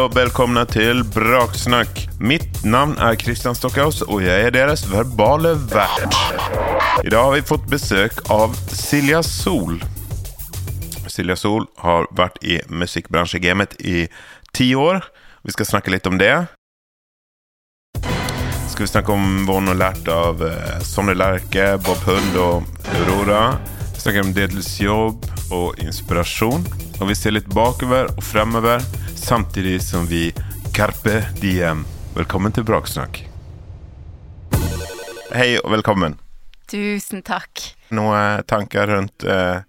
och velkomne til Braksnack. Mitt navn er Christian Stockhaus og jeg er deres verbale vert. dag har vi fått besøk av Silja Sol. Silja Sol har vært i musikkbransjegamet i ti år. Vi skal snakke litt om det. Ska vi snakke om hva hun har lært av eh, Sonny Lärke, Bob Hund og Aurora. Vi snakker om deltidsjobb och inspirasjon. Og vi ser litt bakover og fremover, samtidig som vi carpe diem. Velkommen til Braksnakk. Hei og velkommen. Tusen takk. Noen tanker rundt eh,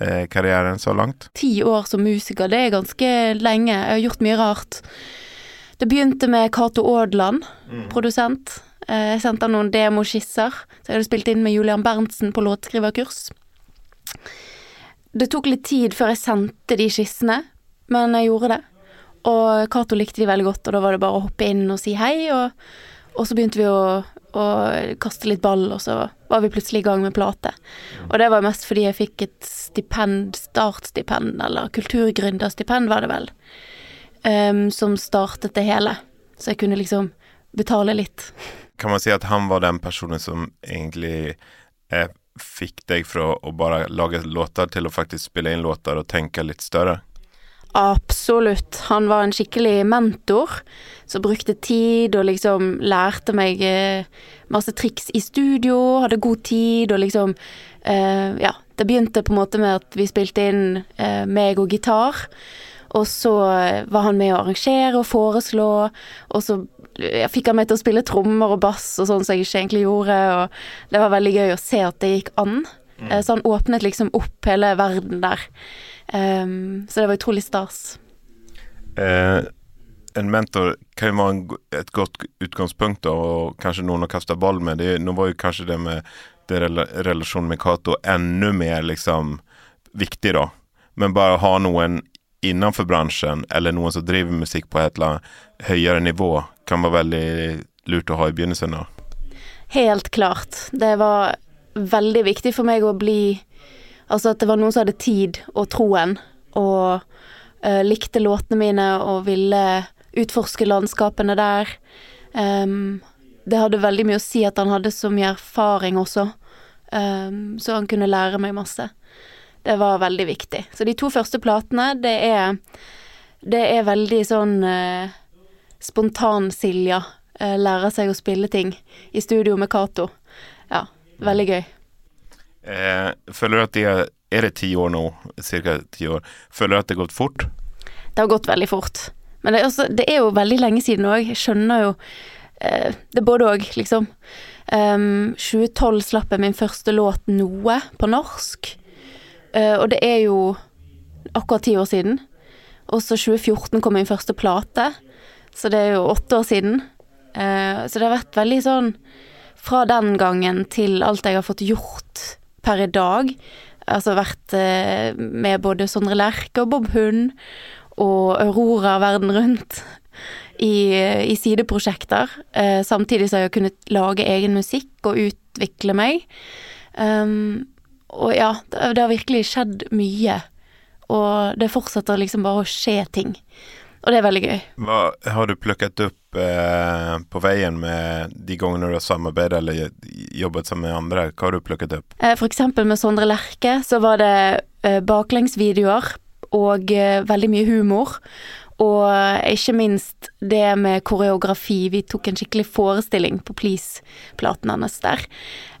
eh, karrieren så langt? Ti år som musiker, det er ganske lenge. Jeg har gjort mye rart. Det begynte med Cato Aadland, produsent. Eh, Jeg sendte han noen demoskisser, så jeg hadde spilt inn med Julian Berntsen på låtskriverkurs. Det tok litt tid før jeg sendte de skissene, men jeg gjorde det. Og Cato likte de veldig godt, og da var det bare å hoppe inn og si hei, og, og så begynte vi å, å kaste litt ball, og så var vi plutselig i gang med plate. Og det var mest fordi jeg fikk et stipend, startstipend, eller kulturgründerstipend var det vel, um, som startet det hele. Så jeg kunne liksom betale litt. Kan man si at han var den personen som egentlig eh, fikk deg fra å bare lage låter til å faktisk spille inn låter og tenke litt større? Absolutt. Han var en skikkelig mentor som brukte tid og liksom lærte meg eh, masse triks i studio, hadde god tid og liksom uh, Ja, det begynte på en måte med at vi spilte inn uh, meg og gitar. Og så eh, var han med å arrangere og foreslå, og så ja, fikk han meg til å spille trommer og bass og sånn som jeg ikke egentlig gjorde, og det var veldig gøy å se at det gikk an. Mm. Så han åpnet liksom opp hele verden der. Um, så det var utrolig stas. Eh, en mentor kan jo være et godt utgangspunkt, da, og kanskje noen å kaste ball med. Det, nå var jo kanskje det med det relasjonen med Cato enda mer liksom viktig, da. Men bare ha noen innenfor bransjen, eller noen som driver musikk på et eller annet høyere nivå, kan være veldig lurt å ha i begynnelsen. da. Helt klart. Det var veldig viktig for meg å bli Altså at det var noen som hadde tid og troen, og uh, likte låtene mine og ville utforske landskapene der. Um, det hadde veldig mye å si at han hadde så mye erfaring også, um, så han kunne lære meg masse. Det var veldig viktig. Så de to første platene, det er Det er veldig sånn eh, spontan-Silja. Eh, lærer seg å spille ting i studio med Cato. Ja, veldig gøy. Eh, føler du at det er Er det ti år nå? Cirka ti år. Føler du at det har gått fort? Det har gått veldig fort. Men det er, også, det er jo veldig lenge siden òg. Jeg skjønner jo eh, Det både òg, liksom. Um, 2012 slapp jeg min første låt 'Noe' på norsk. Uh, og det er jo akkurat ti år siden. Og så 2014 kom min første plate. Så det er jo åtte år siden. Eh, så det har vært veldig sånn Fra den gangen til alt jeg har fått gjort per i dag. Altså vært eh, med både Sondre Lerche og Bob Hund og Aurora verden rundt i, i sideprosjekter. Eh, samtidig så har jeg kunnet lage egen musikk og utvikle meg. Um, og ja, det har virkelig skjedd mye. Og det fortsetter liksom bare å skje ting. Og det er veldig gøy. Hva har du plukket opp eh, på veien med de gangene du har samarbeidet eller jobbet sammen med andre? Hva har du plukket opp? Eh, For eksempel med Sondre Lerche så var det eh, baklengsvideoer og eh, veldig mye humor. Og ikke minst det med koreografi. Vi tok en skikkelig forestilling på Please-platen hans der.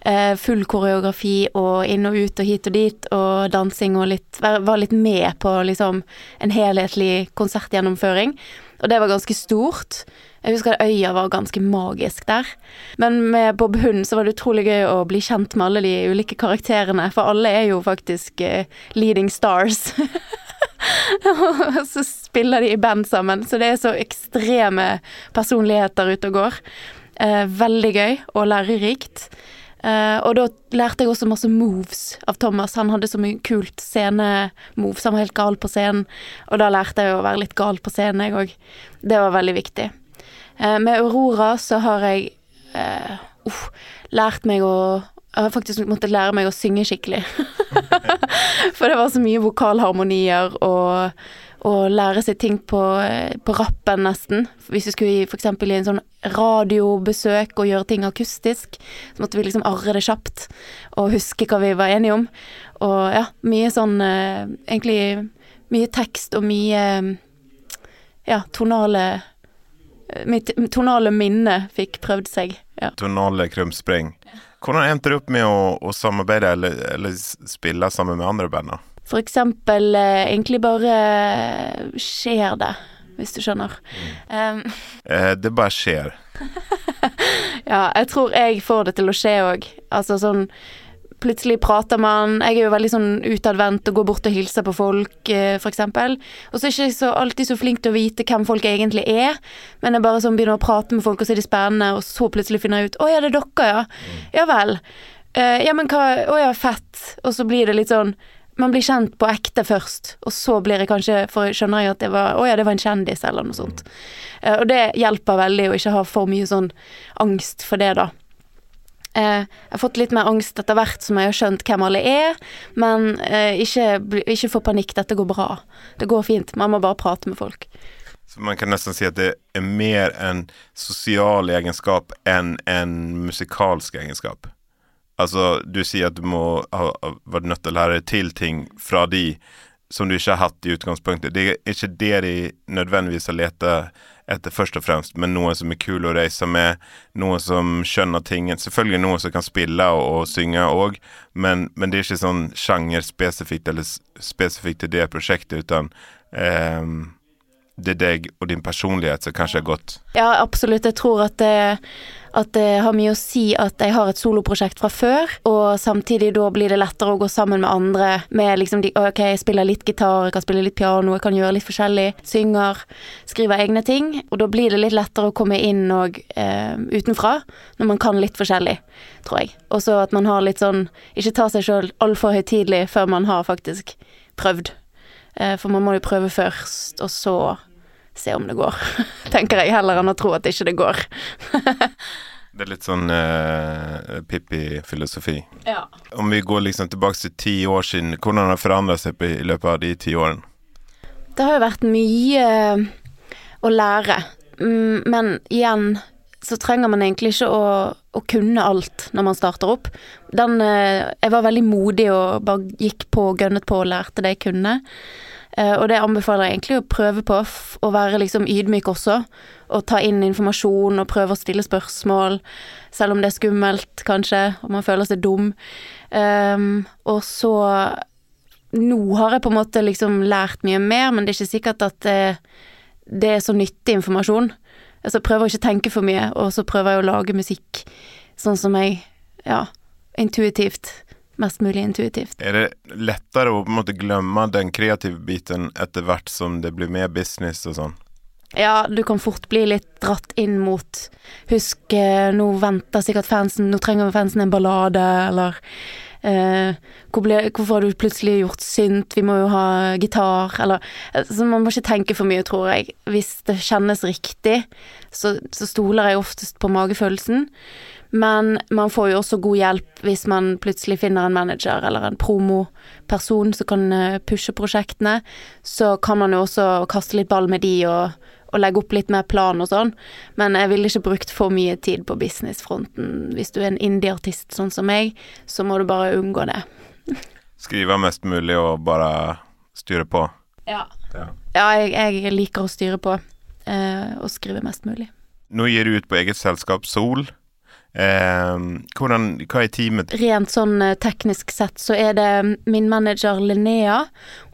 Eh, full koreografi og inn og ut og hit og dit, og dansing og litt var litt med på liksom en helhetlig konsertgjennomføring. Og det var ganske stort. Jeg husker at øya var ganske magisk der. Men med Bob Hund så var det utrolig gøy å bli kjent med alle de ulike karakterene, for alle er jo faktisk eh, leading stars. Og så spiller de i band sammen, så det er så ekstreme personligheter ute og går. Eh, veldig gøy og lærerikt. Eh, og da lærte jeg også masse moves av Thomas. Han hadde så mye kult scenemoves. Han var helt gal på scenen. Og da lærte jeg å være litt gal på scenen, jeg òg. Det var veldig viktig. Eh, med Aurora så har jeg eh, lært meg å Jeg har faktisk måttet lære meg å synge skikkelig. For det var så mye vokalharmonier og, å lære seg ting på, eh, på rappen, nesten. Hvis vi skulle i- i en sånn radiobesøk og gjøre ting akustisk, så måtte vi liksom arre det kjapt og huske hva vi var enige om. Og ja, mye sånn eh, Egentlig mye tekst og mye ja, tonale Mitt tonale minne fikk prøvd seg. Ja. Tonale krumspring. Hvordan endte du opp med å, å samarbeide eller, eller spille sammen med andre band? For eksempel eh, egentlig bare skjer det, hvis du skjønner. Um, Eh, det bare skjer. ja, jeg tror jeg får det til å skje òg. Altså sånn Plutselig prater man Jeg er jo veldig sånn utadvendt og går bort og hilser på folk, f.eks. for eksempel. Og så er jeg ikke så, alltid så flink til å vite hvem folk egentlig er. Men jeg bare sånn begynner å prate med folk, og så er de spennende, og så plutselig finner jeg ut Å ja, det er dere, ja. Ja vel. Eh, ja, men hva Å ja, fett. Og så blir det litt sånn man blir kjent på ekte først, og så blir jeg kanskje For skjønner jeg at det var Å ja, det var en kjendis, eller noe sånt. Eh, og det hjelper veldig å ikke ha for mye sånn angst for det, da. Eh, jeg har fått litt mer angst etter hvert som jeg har skjønt hvem alle er, men eh, ikke, ikke få panikk, dette går bra. Det går fint, man må bare prate med folk. Så man kan nesten si at det er mer en sosial egenskap enn en musikalsk egenskap. Altså, du sier at du må ha vært nødt til å lære til ting fra de som du ikke har hatt i utgangspunktet. Det er ikke det de nødvendigvis har lett etter først og fremst, men noen som er kul å reise med, noen som skjønner tingen. Selvfølgelig noen som kan spille og, og synge òg, men, men det er ikke sånn sjangerspesifikt eller spesifikt til det prosjektet, utan ehm, det er deg og din personlighet som kanskje har gått Ja, absolutt. Jeg tror at det, at det har mye å si at jeg har et soloprosjekt fra før, og samtidig da blir det lettere å gå sammen med andre med liksom de Ok, jeg spiller litt gitar, jeg kan spille litt piano, jeg kan gjøre litt forskjellig. Synger, skriver egne ting. Og da blir det litt lettere å komme inn og eh, utenfra, når man kan litt forskjellig, tror jeg. Og så at man har litt sånn Ikke ta seg sjøl altfor høytidelig før man har faktisk prøvd. Eh, for man må jo prøve først, og så se om det går. Tenker jeg heller enn å tro at ikke det går. Det er litt sånn uh, Pippi-filosofi. Ja. Om vi går liksom tilbake til ti år siden, hvordan har det forandret seg i løpet av de ti årene? Det har jo vært mye eh, å lære, Mm, men igjen så trenger man egentlig ikke å, å kunne alt når man starter opp. Den eh, Jeg var veldig modig og bare gikk på og gønnet på og lærte det jeg kunne. Eh, og det anbefaler jeg egentlig å prøve på, å være liksom ydmyk også. Og ta inn informasjon og prøve å stille spørsmål, selv om det er skummelt, kanskje, og man føler seg dum. Um, og så Nå har jeg på en måte liksom lært mye mer, men det er ikke sikkert at det, det er så nyttig informasjon. Altså prøver ikke å tenke for mye, og så prøver jeg å lage musikk sånn som jeg Ja, intuitivt. Mest mulig intuitivt. Er det lettere å på en måte glemme den kreative biten etter hvert som det blir mer business og sånn? Ja, du kan fort bli litt dratt inn mot Husk, eh, nå venter sikkert fansen Nå trenger fansen en ballade, eller eh, hvor ble, Hvorfor har du plutselig gjort synt? Vi må jo ha gitar, eller Så man må ikke tenke for mye, tror jeg. Hvis det kjennes riktig, så, så stoler jeg oftest på magefølelsen. Men man får jo også god hjelp hvis man plutselig finner en manager eller en promoperson som kan eh, pushe prosjektene. Så kan man jo også kaste litt ball med de og, og legge opp litt mer plan og sånn. Men jeg ville ikke brukt for mye tid på businessfronten. Hvis du er en indie-artist sånn som meg, så må du bare unngå det. Skrive mest mulig og bare styre på? Ja. Ja. Ja, jeg, jeg liker å styre på. eh, og skrive mest mulig. Nå gir du ut på eget selskap, Sol. Eh, hvordan, hva er teamet? Rent sånn eh, teknisk sett så er det min manager Linnea.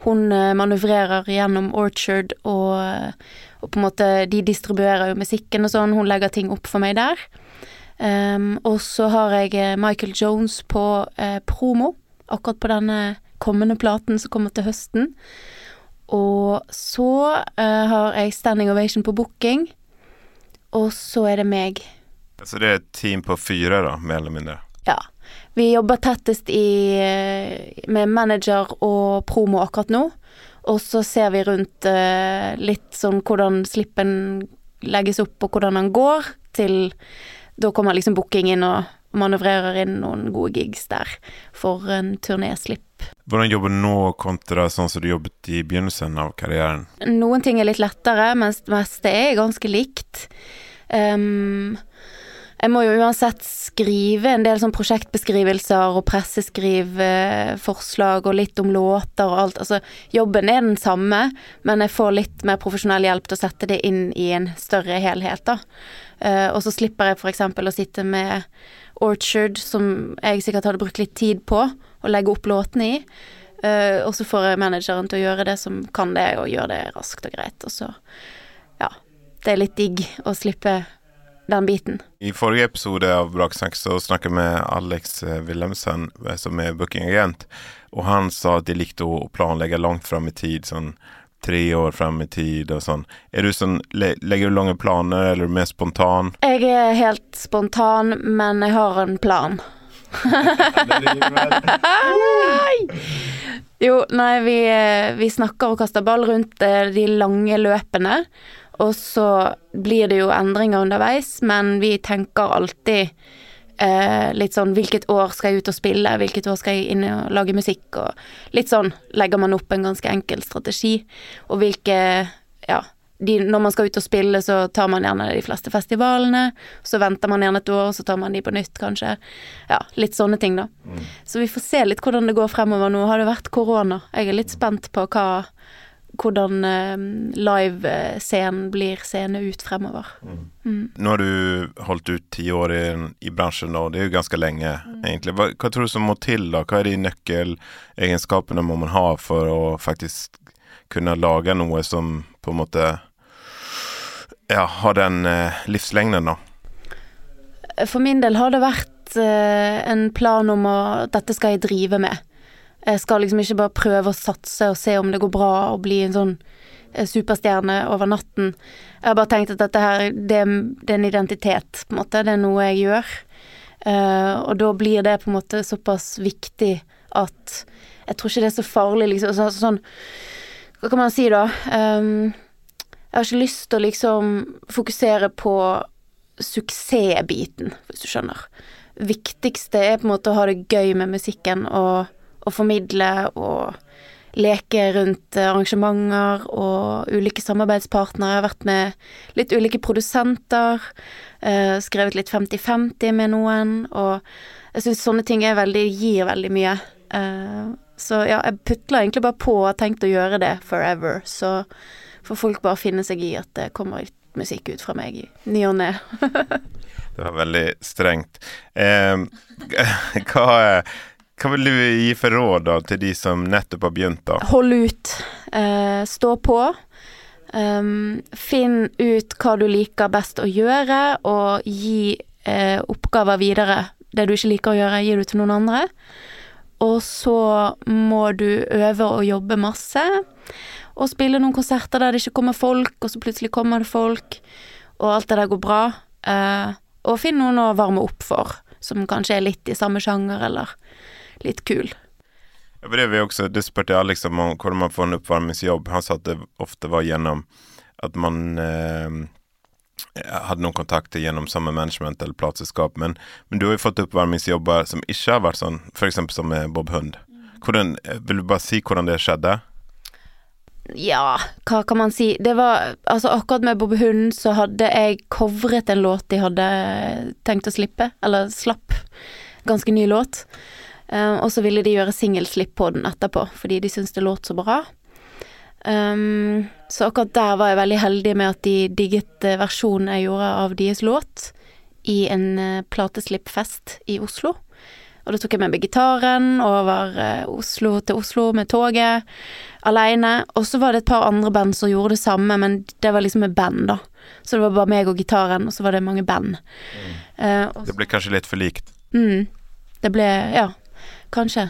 Hun eh, manøvrerer gjennom Orchard og, eh, og på en måte De distribuerer jo musikken og sånn, hun legger ting opp for meg der. Um, og så har jeg Michael Jones på eh, promo, akkurat på denne kommende platen som kommer til høsten. Og så eh, har jeg Standing Ovation på booking. Og så er det meg. Så det er et team på fire, da, mer eller mindre? Ja. Vi jobber tettest i, med manager og promo akkurat nå. Og så ser vi rundt eh, litt sånn hvordan slippen legges opp, og hvordan den går, til da kommer liksom booking inn og manøvrerer inn noen gode gigs der for en turnéslipp. Hvordan jobber du nå kontra sånn som du jobbet i begynnelsen av karrieren? Noen ting er litt lettere, mens det meste er ganske likt. Um, jeg må jo uansett skrive en del sånn prosjektbeskrivelser og presseskriveforslag og litt om låter og alt. Altså, jobben er den samme, men jeg får litt mer profesjonell hjelp til å sette det inn i en større helhet, da. Uh, og så slipper jeg f.eks. å sitte med Orchard, som jeg sikkert hadde brukt litt tid på å legge opp låtene i. Uh, og så får jeg manageren til å gjøre det som kan det, og gjøre det raskt og greit. Og så, ja. Det er litt digg å slippe den biten. I forrige episode av Braksnakk så snakket vi med Alex eh, Wilhelmsen, eh, som er bookingagent, og han sa at de likte å planlegge langt fram i tid, sånn tre år fram i tid og sånn. Er du sånn, Legger du lange planer, eller er du mer spontan? Jeg er helt spontan, men jeg har en plan. jo, nei, vi, eh, vi snakker og kaster ball rundt de lange løpene. Og så blir det jo endringer underveis, men vi tenker alltid eh, litt sånn hvilket år skal jeg ut og spille, hvilket år skal jeg inn og lage musikk, og litt sånn legger man opp en ganske enkel strategi. Og hvilke Ja, de, når man skal ut og spille, så tar man gjerne de fleste festivalene. Så venter man gjerne et år, så tar man de på nytt, kanskje. Ja, litt sånne ting, da. Mm. Så vi får se litt hvordan det går fremover. Nå har det vært korona. Jeg er litt spent på hva hvordan eh, livescenen blir seende ut fremover. Mm. Mm. Nå har du holdt ut ti år i, i, bransjen nå, det er jo ganske lenge mm. egentlig. Hva, hva, tror du som må til da? Hva er de nøkkelegenskapene må man ha for å faktisk kunne lage noe som på en måte ja, har den eh, livslengden, da? For min del har det vært eh, en plan om at dette skal jeg drive med. Jeg skal liksom ikke bare prøve å satse og se om det går bra og bli en sånn eh, superstjerne over natten. Jeg har bare tenkt at dette her, det, det er en identitet, på en måte. Det er noe jeg gjør. Uh, og da blir det på en måte såpass viktig at jeg tror ikke det er så farlig, liksom. Så, sånn Hva kan man si, da? Um, jeg har ikke lyst til å liksom fokusere på suksessbiten, hvis du skjønner. Viktigste er på en måte å ha det gøy med musikken og å formidle og leke rundt arrangementer og ulike samarbeidspartnere. Jeg har vært med litt ulike produsenter, eh, skrevet litt 50-50 med noen, og jeg syns sånne ting veldig, gir veldig mye. Eh, så ja, jeg putla egentlig bare på og har tenkt å gjøre det forever, så får folk bare finne seg i at det kommer ut musikk ut fra meg i ny og ne. det var veldig strengt. Eh, hva hva vil du gi for råd da til de som nettopp har begynt? da? Hold ut. Uh, stå på. Um, finn ut hva du liker best å gjøre, og gi uh, oppgaver videre. Det du ikke liker å gjøre, gir du til noen andre. Og så må du øve og jobbe masse. Og spille noen konserter der det ikke kommer folk, og så plutselig kommer det folk, og alt det der går bra. Uh, og finn noen å varme opp for, som kanskje er litt i samme sjanger, eller litt kul. Ja, for det, vi også, det spurte jeg Alex om hvordan man får en oppvarmingsjobb. Han sa at det ofte var gjennom at man eh, hadde noen kontakter gjennom samme management eller plateselskap. Men, men, du har jo fått oppvarmingsjobber som ikke har vært sånn, f.eks. som med Bob Hund. Hvordan, vil du bare si hvordan det skjedde? Ja, hva kan man si. Det var Altså, akkurat med Bob Hund så hadde jeg covret en låt de hadde tenkt å slippe, eller slapp. Ganske ny låt. Um, og så ville de gjøre singelslipp på den etterpå, fordi de syntes det låt så bra. Um, så akkurat der var jeg veldig heldig med at de digget eh, versjonen jeg gjorde av deres låt i en uh, plateslippfest i Oslo. Og da tok jeg med meg gitaren over uh, Oslo til Oslo med toget aleine. Og så var det et par andre band som gjorde det samme, men det var liksom med band, da. Så det var bare meg og gitaren, og så var det mange band. Mm. Uh, det ble kanskje litt for likt? Mm. Det ble Ja kanskje.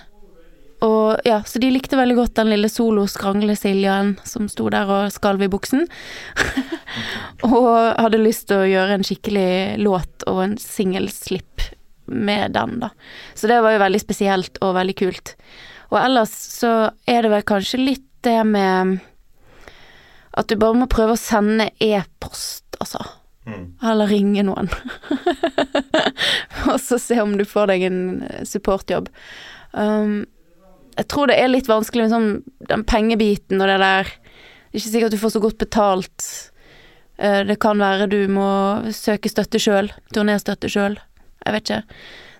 Og ja, så de likte veldig godt den lille solo-skrangle-Siljan som sto der og skalv i buksen. og hadde lyst til å gjøre en skikkelig låt og en singelslipp med den, da. Så det var jo veldig spesielt og veldig kult. Og ellers så er det vel kanskje litt det med at du bare må prøve å sende e-post, altså. Mm. Eller ringe noen. og så se om du får deg en supportjobb. Um, Jeg tror det er litt vanskelig med sånn den pengebiten og det der. Det er ikke sikkert at du får så godt betalt. Eh, Det kan være du må søke støtte sjøl, turnéstøtte sjøl. Jeg vet ikke.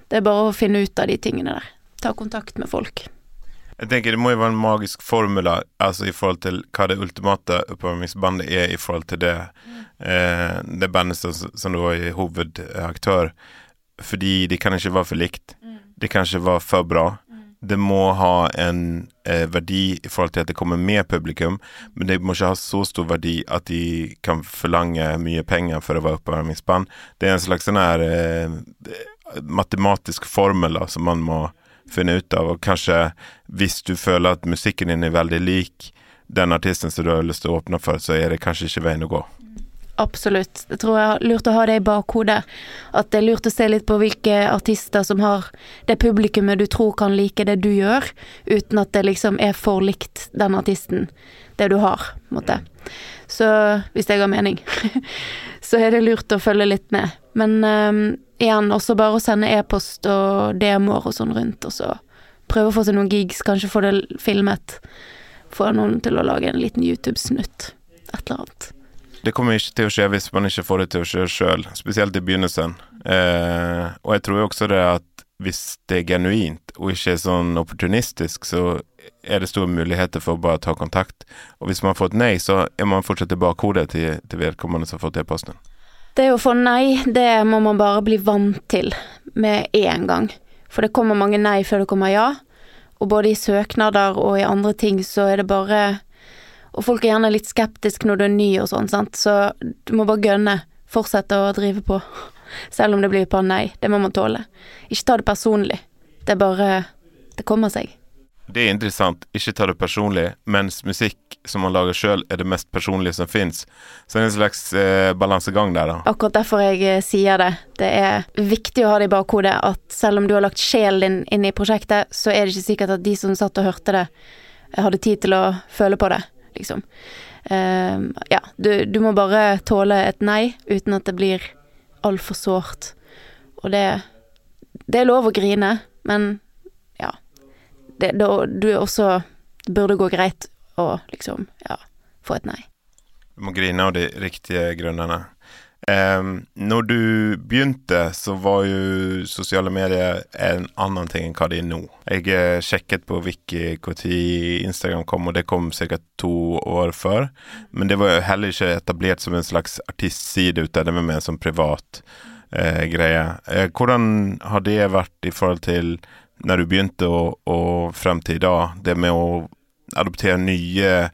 Det er bare å finne ut av de tingene der. Ta kontakt med folk. Jeg tenker Det må jo være en magisk formula altså i forhold til hva det ultimate oppvarmingsbandet er i forhold til det, eh, det bandet som, som da er hovedaktør. Fordi det kan ikke være for likt. Det kan ikke være for bra. Det må ha en eh, verdi i forhold til at det kommer mer publikum, men det må ikke ha så stor verdi at de kan forlange mye penger for å være oppvarmingsband. Det er en slags sånn her eh, matematisk formel da, som man må finne ut av. Og kanskje hvis du føler at musikken din er veldig lik den artisten som du har lyst til å åpne for, så er det kanskje ikke veien å gå. Absolutt. Jeg tror jeg er lurt å ha det i bakhodet. At det er lurt å se litt på hvilke artister som har det publikummet du tror kan like det du gjør, uten at det liksom er for likt den artisten, det du har, på en måte. Så hvis jeg har mening, så er det lurt å følge litt med. Men um, igjen, også bare å sende e-post og demoer og sånn rundt, og så prøve å få seg noen gigs, kanskje få det filmet. Få noen til å lage en liten YouTube-snutt. Et eller annet. Det kommer ikke til å skje hvis man ikke får det til å skje sjøl, spesielt i begynnelsen. Eh, og jeg tror jo også det at hvis det er genuint og ikke er sånn opportunistisk, så er det store muligheter for å bare ta kontakt. Og hvis man får et nei, så er man fortsatt i bakhodet til, til vedkommende som har fått e-posten. Det å få nei, det må man bare bli vant til med en gang. For det kommer mange nei før det kommer ja. Og både i søknader og i andre ting så er det bare Og folk er gjerne litt skeptiske når du er ny og sånn, sant. Så du må bare gønne. Fortsette å drive på. Selv om det blir et par nei. Det må man tåle. Ikke ta det personlig. Det er bare Det kommer seg. Det er interessant. Ikke ta det personlig, mens musikk som man lager sjøl, er det mest personlige som fins. Så det er en slags eh, balansegang der, da. Akkurat derfor jeg eh, sier det. Det er viktig å ha det i bakhodet at selv om du har lagt sjelen din inn i prosjektet, så er det ikke sikkert at de som satt og hørte det, hadde tid til å føle på det, liksom. Ehm, ja, du, du må bare tåle et nei uten at det blir altfor sårt. Og det Det er lov å grine, men ja. Det, det, du er også burde gå greit å liksom, ja, få et nei. Du må grine av de riktige grunnene. Ehm, når du begynte, så var jo sosiale medier en annen ting enn hva det er nå. Jeg eh, sjekket på Wiki når Instagram kom, og det kom ca. to år før. Men det var jo heller ikke etablert som en slags artistside ute, det var mer som privat eh, greie. Eh, hvordan har det vært i forhold til når du begynte og, og frem til i dag? Det med å adoptere nye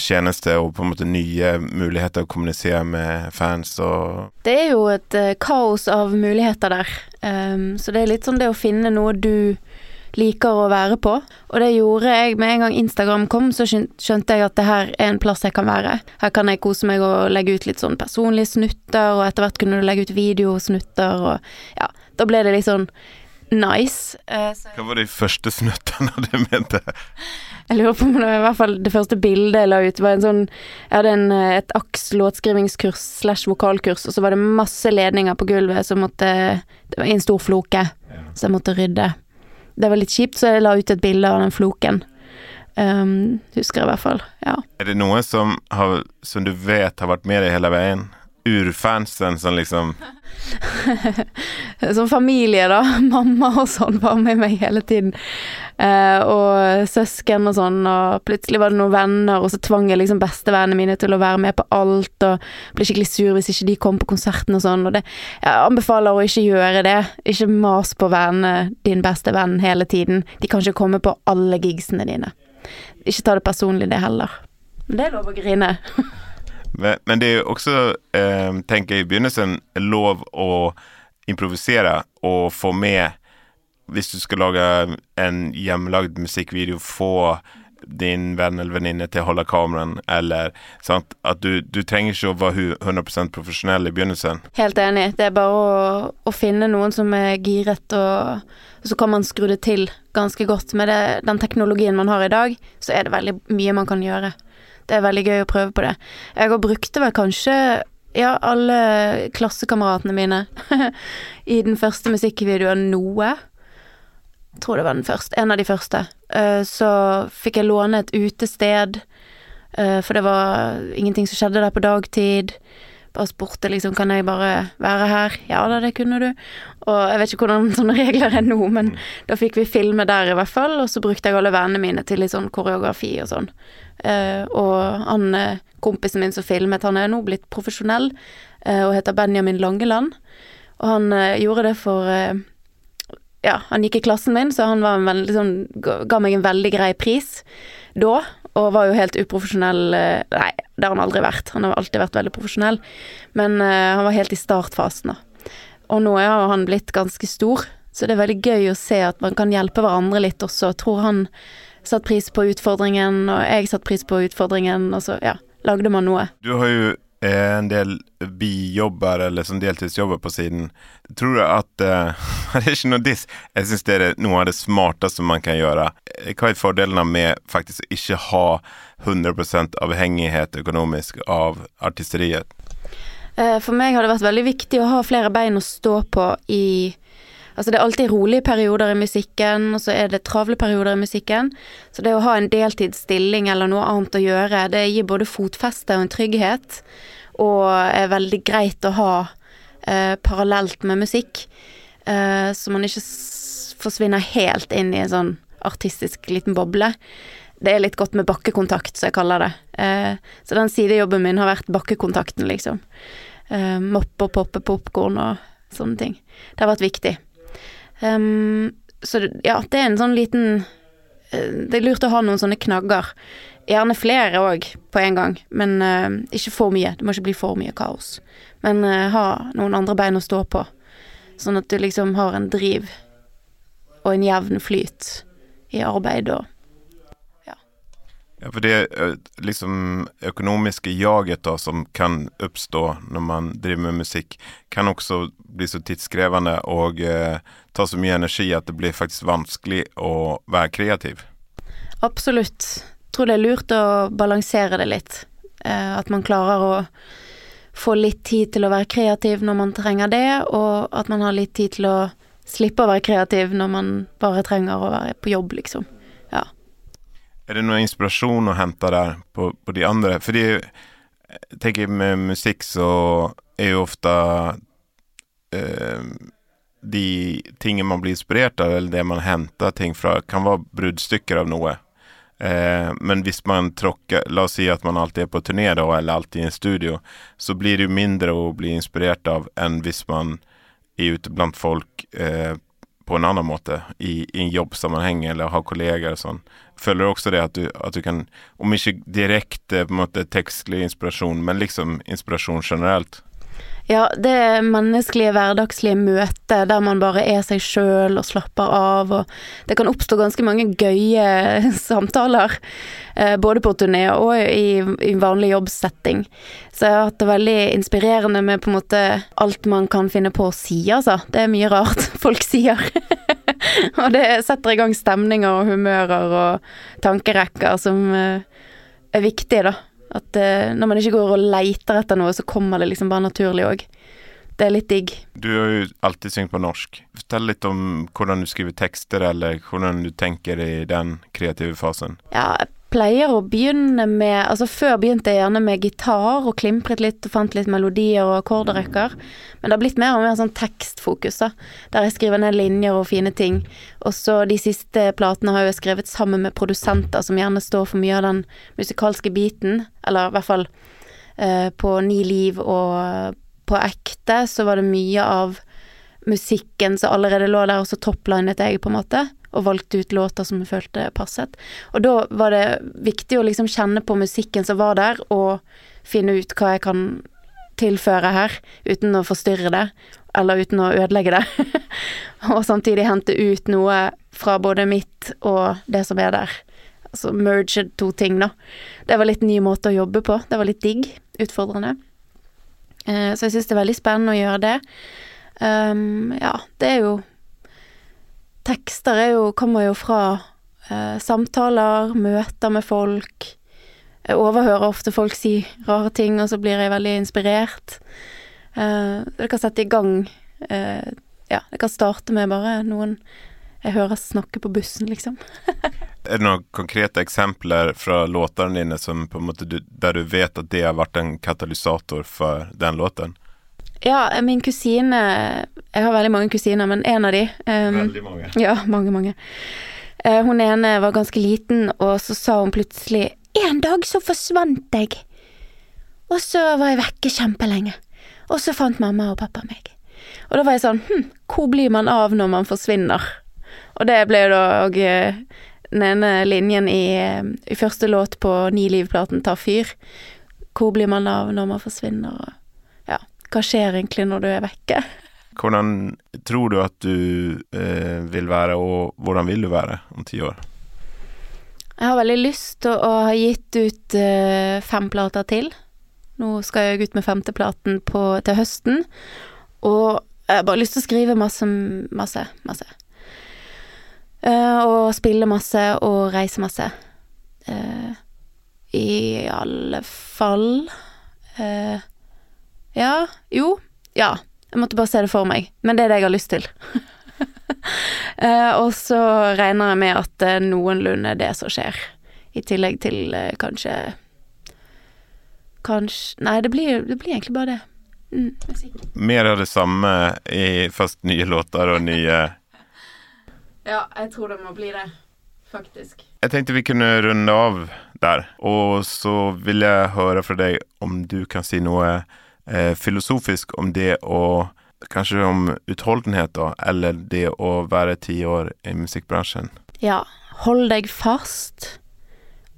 tjenester og på en måte nye muligheter å kommunisere med fans og Det er jo et eh, kaos av muligheter der. Ehm, så det er litt sånn det å finne noe du liker å være på. Og det gjorde jeg med en gang Instagram kom, så skjønte jeg at det her er en plass jeg kan være. Her kan jeg kose meg og legge ut litt sånn personlige snutter, og etter hvert kunne du legge ut videosnutter, og ja, da ble det litt sånn nice. Uh, Hva var de første snuttene du mente? Jeg lurer på om det var i hvert fall det første bildet jeg la ut, var en sånn Jeg hadde en, eh, et aks-låtskrivingskurs slash vokalkurs, og så var det masse ledninger på gulvet som måtte Det var en stor floke, så jeg måtte rydde. Det var litt kjipt, så jeg la ut et bilde av den floken. Um, husker jeg i hvert fall. Ja. Er det noe som, har, som du vet har vært med deg hele veien? Urfansen som liksom Som familie, da. Mamma og sånn var med meg hele tiden. Eh, og søsken og sånn, og plutselig var det noen venner, og så tvang jeg liksom bestevennene mine til å være med på alt, og ble skikkelig sur hvis ikke de kom på konserten og sånn, og det Jeg anbefaler å ikke gjøre det. Ikke mas på vennene, din beste venn, hele tiden. De kan ikke komme på alle gigsene dine. Ikke ta det personlig, det heller. Men det er lov å grine. Men det er jo også, eh, tenker jeg i begynnelsen, lov å improvisere og få med Hvis du skal lage en hjemmelagd musikkvideo, få din venn eller venninne til å holde kameraet, eller sant? At du, du trenger ikke å være hu- 100 profesjonell i begynnelsen. Helt enig. Det er bare å, å finne noen som er giret, og, og så kan man skru det til ganske godt. Med det, den teknologien man har i dag, så er det veldig mye man kan gjøre. Det er veldig gøy å prøve på det. Jeg har brukte vel kanskje ja, alle klassekameratene mine i den første musikkvideoen noe. Jeg tror det var den første, en av de første. Eh, så fikk jeg låne et utested, eh, for det var ingenting som skjedde der på dagtid. Bare spurte liksom kan jeg bare være her. Ja da, det kunne du. Og jeg vet ikke hvordan sånne regler er nå, men da fikk vi filme der i hvert fall, og så brukte jeg alle vennene mine til litt sånn koreografi og sånn. Eh, og han eh, kompisen min som filmet, han er nå blitt profesjonell eh, og heter Benjamin Langeland. Og han eh, gjorde det for eh, Ja, han gikk i klassen min, så han var en veldig ga, ga meg en veldig grei pris da. Og var jo helt uprofesjonell eh, Nei, det har han aldri vært. Han har alltid vært veldig profesjonell. Men eh, han var helt i startfasen, da. Og nå er han blitt ganske stor, så det er veldig gøy å se at man kan hjelpe hverandre litt også. Jeg tror han satte pris på utfordringen, og jeg satte pris på utfordringen, og så ja, lagde man noe. Du har jo en del bijobber eller som deltidsjobber på siden. Tror du at eh, Det er ikke noe diss. Jeg syns det er noe av det smarteste man kan gjøre. Eh, Hva er fordelene med faktisk ikke ha 100% avhengighet økonomisk av artisteriet? Eh, For meg har det vært veldig viktig å ha flere bein å stå på i Altså det er alltid rolige perioder i musikken, og så er det travle perioder i musikken. Så det å ha en deltidsstilling eller noe annet å gjøre, det gir både fotfeste og en trygghet, og er veldig greit å ha eh, parallelt med musikk. Eh, så man ikke forsvinner helt inn i en sånn artistisk liten boble. Det er litt godt med bakkekontakt, som jeg kaller det. Eh, så den sidejobben min har vært bakkekontakten, liksom. Eh, moppe og poppe popkorn og sånne ting. Det har vært viktig. Ehm, så ja, det er en sånn liten eh, Det er lurt å ha noen sånne knagger. Gjerne flere òg på en gang, men uh, ikke for mye. Det må ikke bli for mye kaos. Men uh, ha noen andre bein å stå på, sånn at du liksom har en driv og en jevn flyt i arbeid og Ja, for det eh, liksom økonomiske jaget da, som kan oppstå når man driver med musikk, kan også bli så tidskrevende og eh, ta så mye energi at det blir faktisk vanskelig å være kreativ. Absolutt. Tror det er lurt å balansere det litt. Eh, at man klarer å få litt tid til å være kreativ når man trenger det, og at man har litt tid til å slippe å være kreativ når man bare trenger å være på jobb, liksom. Er det noe inspirasjon å hente der på, på de andre? For jeg tenker med musikk så er jo ofte eh, de tingene man blir inspirert av, eller det man henter ting fra, kan være bruddstykker av noe. Eh, men hvis man tråkker La oss si at man alltid er på turné, da, eller alltid i en studio, så blir det jo mindre å bli inspirert av enn hvis man er ute blant folk eh, på en annen måte, i, i en jobbsammenheng eller ha kolleger og sånn. Føler du også det at du, at du kan, om ikke direkte på en måte tekstlig inspirasjon, men liksom inspirasjon generelt? Ja, det menneskelige, hverdagslige møtet der man bare er seg sjøl og slapper av, og det kan oppstå ganske mange gøye samtaler, eh, både på turné og i, i vanlig jobbsetting. Så jeg har hatt det veldig inspirerende med på en måte alt man kan finne på å si, altså. Det er mye rart folk sier. og det setter i gang stemninger og humører og tankerekker som eh, er viktige, da. At uh, når man ikke går og leiter etter noe, så kommer det liksom bare naturlig òg. Det er litt digg. Du har jo alltid syngt på norsk. Fortell litt om hvordan du skriver tekster, eller hvordan du tenker i den kreative fasen. Ja, jeg pleier å begynne med Altså før begynte jeg gjerne med gitar og klimpret litt og fant litt melodier og akkordrekker. Men det har blitt mer og mer sånn tekstfokus, da. Der jeg skriver ned linjer og fine ting. Og så de siste platene har jeg skrevet sammen med produsenter som gjerne står for mye av den musikalske biten. Eller i hvert fall eh, på Ni liv og på Ekte så var det mye av musikken som allerede lå der, og så toplinet jeg, på en måte og valgte ut låter som jeg følte passet. Og da var det viktig å liksom kjenne på musikken som var der, og finne ut hva jeg kan tilføre her, uten å forstyrre det, eller uten å ødelegge det. og samtidig hente ut noe fra både mitt og det som er der. Altså merge to ting, da. Det var litt ny måte å jobbe på. Det var litt digg. Utfordrende. Eh, så jeg syns det er veldig spennende å gjøre det. Um, ja, det er jo Tekster er jo, kommer jo fra eh, samtaler, møter med folk. Jeg overhører ofte folk si rare ting, og så blir jeg veldig inspirert. Eh, det kan sette i gang eh, Ja, det kan starte med bare noen jeg hører snakke på bussen, liksom. Er det noen konkrete eksempler fra låtene dine som på en måte du, der du vet at det har vært en katalysator for den låten? Ja, min kusine Jeg har veldig mange kusiner, men en av de um, Veldig mange. Ja, mange, mange. Uh, hun ene var ganske liten, og så sa hun plutselig En dag så forsvant jeg. Og så var jeg vekke kjempelenge. Og så fant mamma og pappa meg. Og da var jeg sånn Hm, hvor blir man av når man forsvinner? Og det ble jo da òg eh, den ene linjen i, eh, i første låt på Ni liv-platen tar fyr. Hvor blir man av når man forsvinner? Og hva skjer egentlig når du er vekke? Hvordan tror du at du eh, vil være, og hvordan vil du være om ti år? Jeg har veldig lyst til å ha gitt ut eh, fem plater til. Nå skal jeg ut med femteplaten på, til høsten. Og jeg har bare lyst til å skrive masse, masse, masse. Eh, og spille masse og reise masse. Eh, I alle fall eh, Ja, jo, ja. Jeg måtte bare se det for meg. Men det er det jeg har lyst til. uh, og så regner jeg med at det er noenlunde det som skjer. I tillegg til uh, kanskje Kanskje Nei, det blir, det blir egentlig bare det. Mm. Mer av det samme, i, fast nye låter og nye Ja, jeg tror det må bli det, faktisk. Jeg tenkte vi kunne runde av der. Og så vil jeg høre fra deg om du kan si noe eh, filosofisk om det å Kanskje om utholdenhet, da, eller det å være ti år i musikkbransjen. Ja, hold deg fast,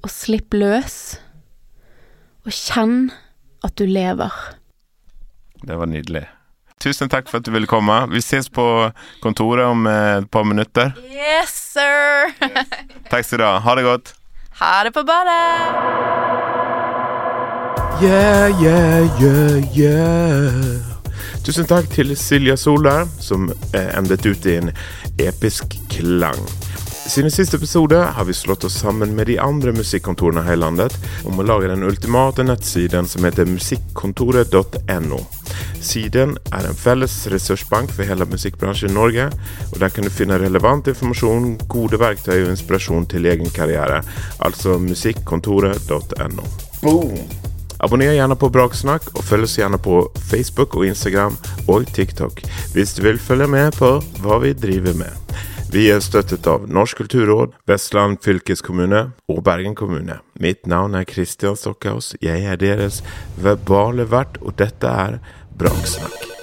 og slipp løs. Og kjenn at du lever. Det var nydelig. Tusen takk for at du ville komme. Vi ses på kontoret om eh, et par minutter. Yes, sir! Takk skal du ha. Ha det godt. Ha det på badet! Yeah, yeah, yeah, yeah. Tusen takk til Silja Solar, som eh, endet ut i en episk klang. Siden siste episode har vi slått oss sammen med de andre musikkontorene her i landet om å lage den ultimate nettsiden som heter musikkontoret.no. Siden er en felles ressursbank for hele musikkbransjen i Norge, og der kan du finne relevant informasjon, gode verktøy og inspirasjon til egen karriere. Altså musikkontoret.no. Boom! Abonner gjerne på Braksnakk, og følg oss gjerne på Facebook og Instagram og TikTok hvis du vil følge med på hva vi driver med. Vi er støttet av Norsk kulturråd, Vestland fylkeskommune og Bergen kommune. Mitt navn er Kristian Stockhaus. Jeg er deres verbale vert, og dette er Braksnakk.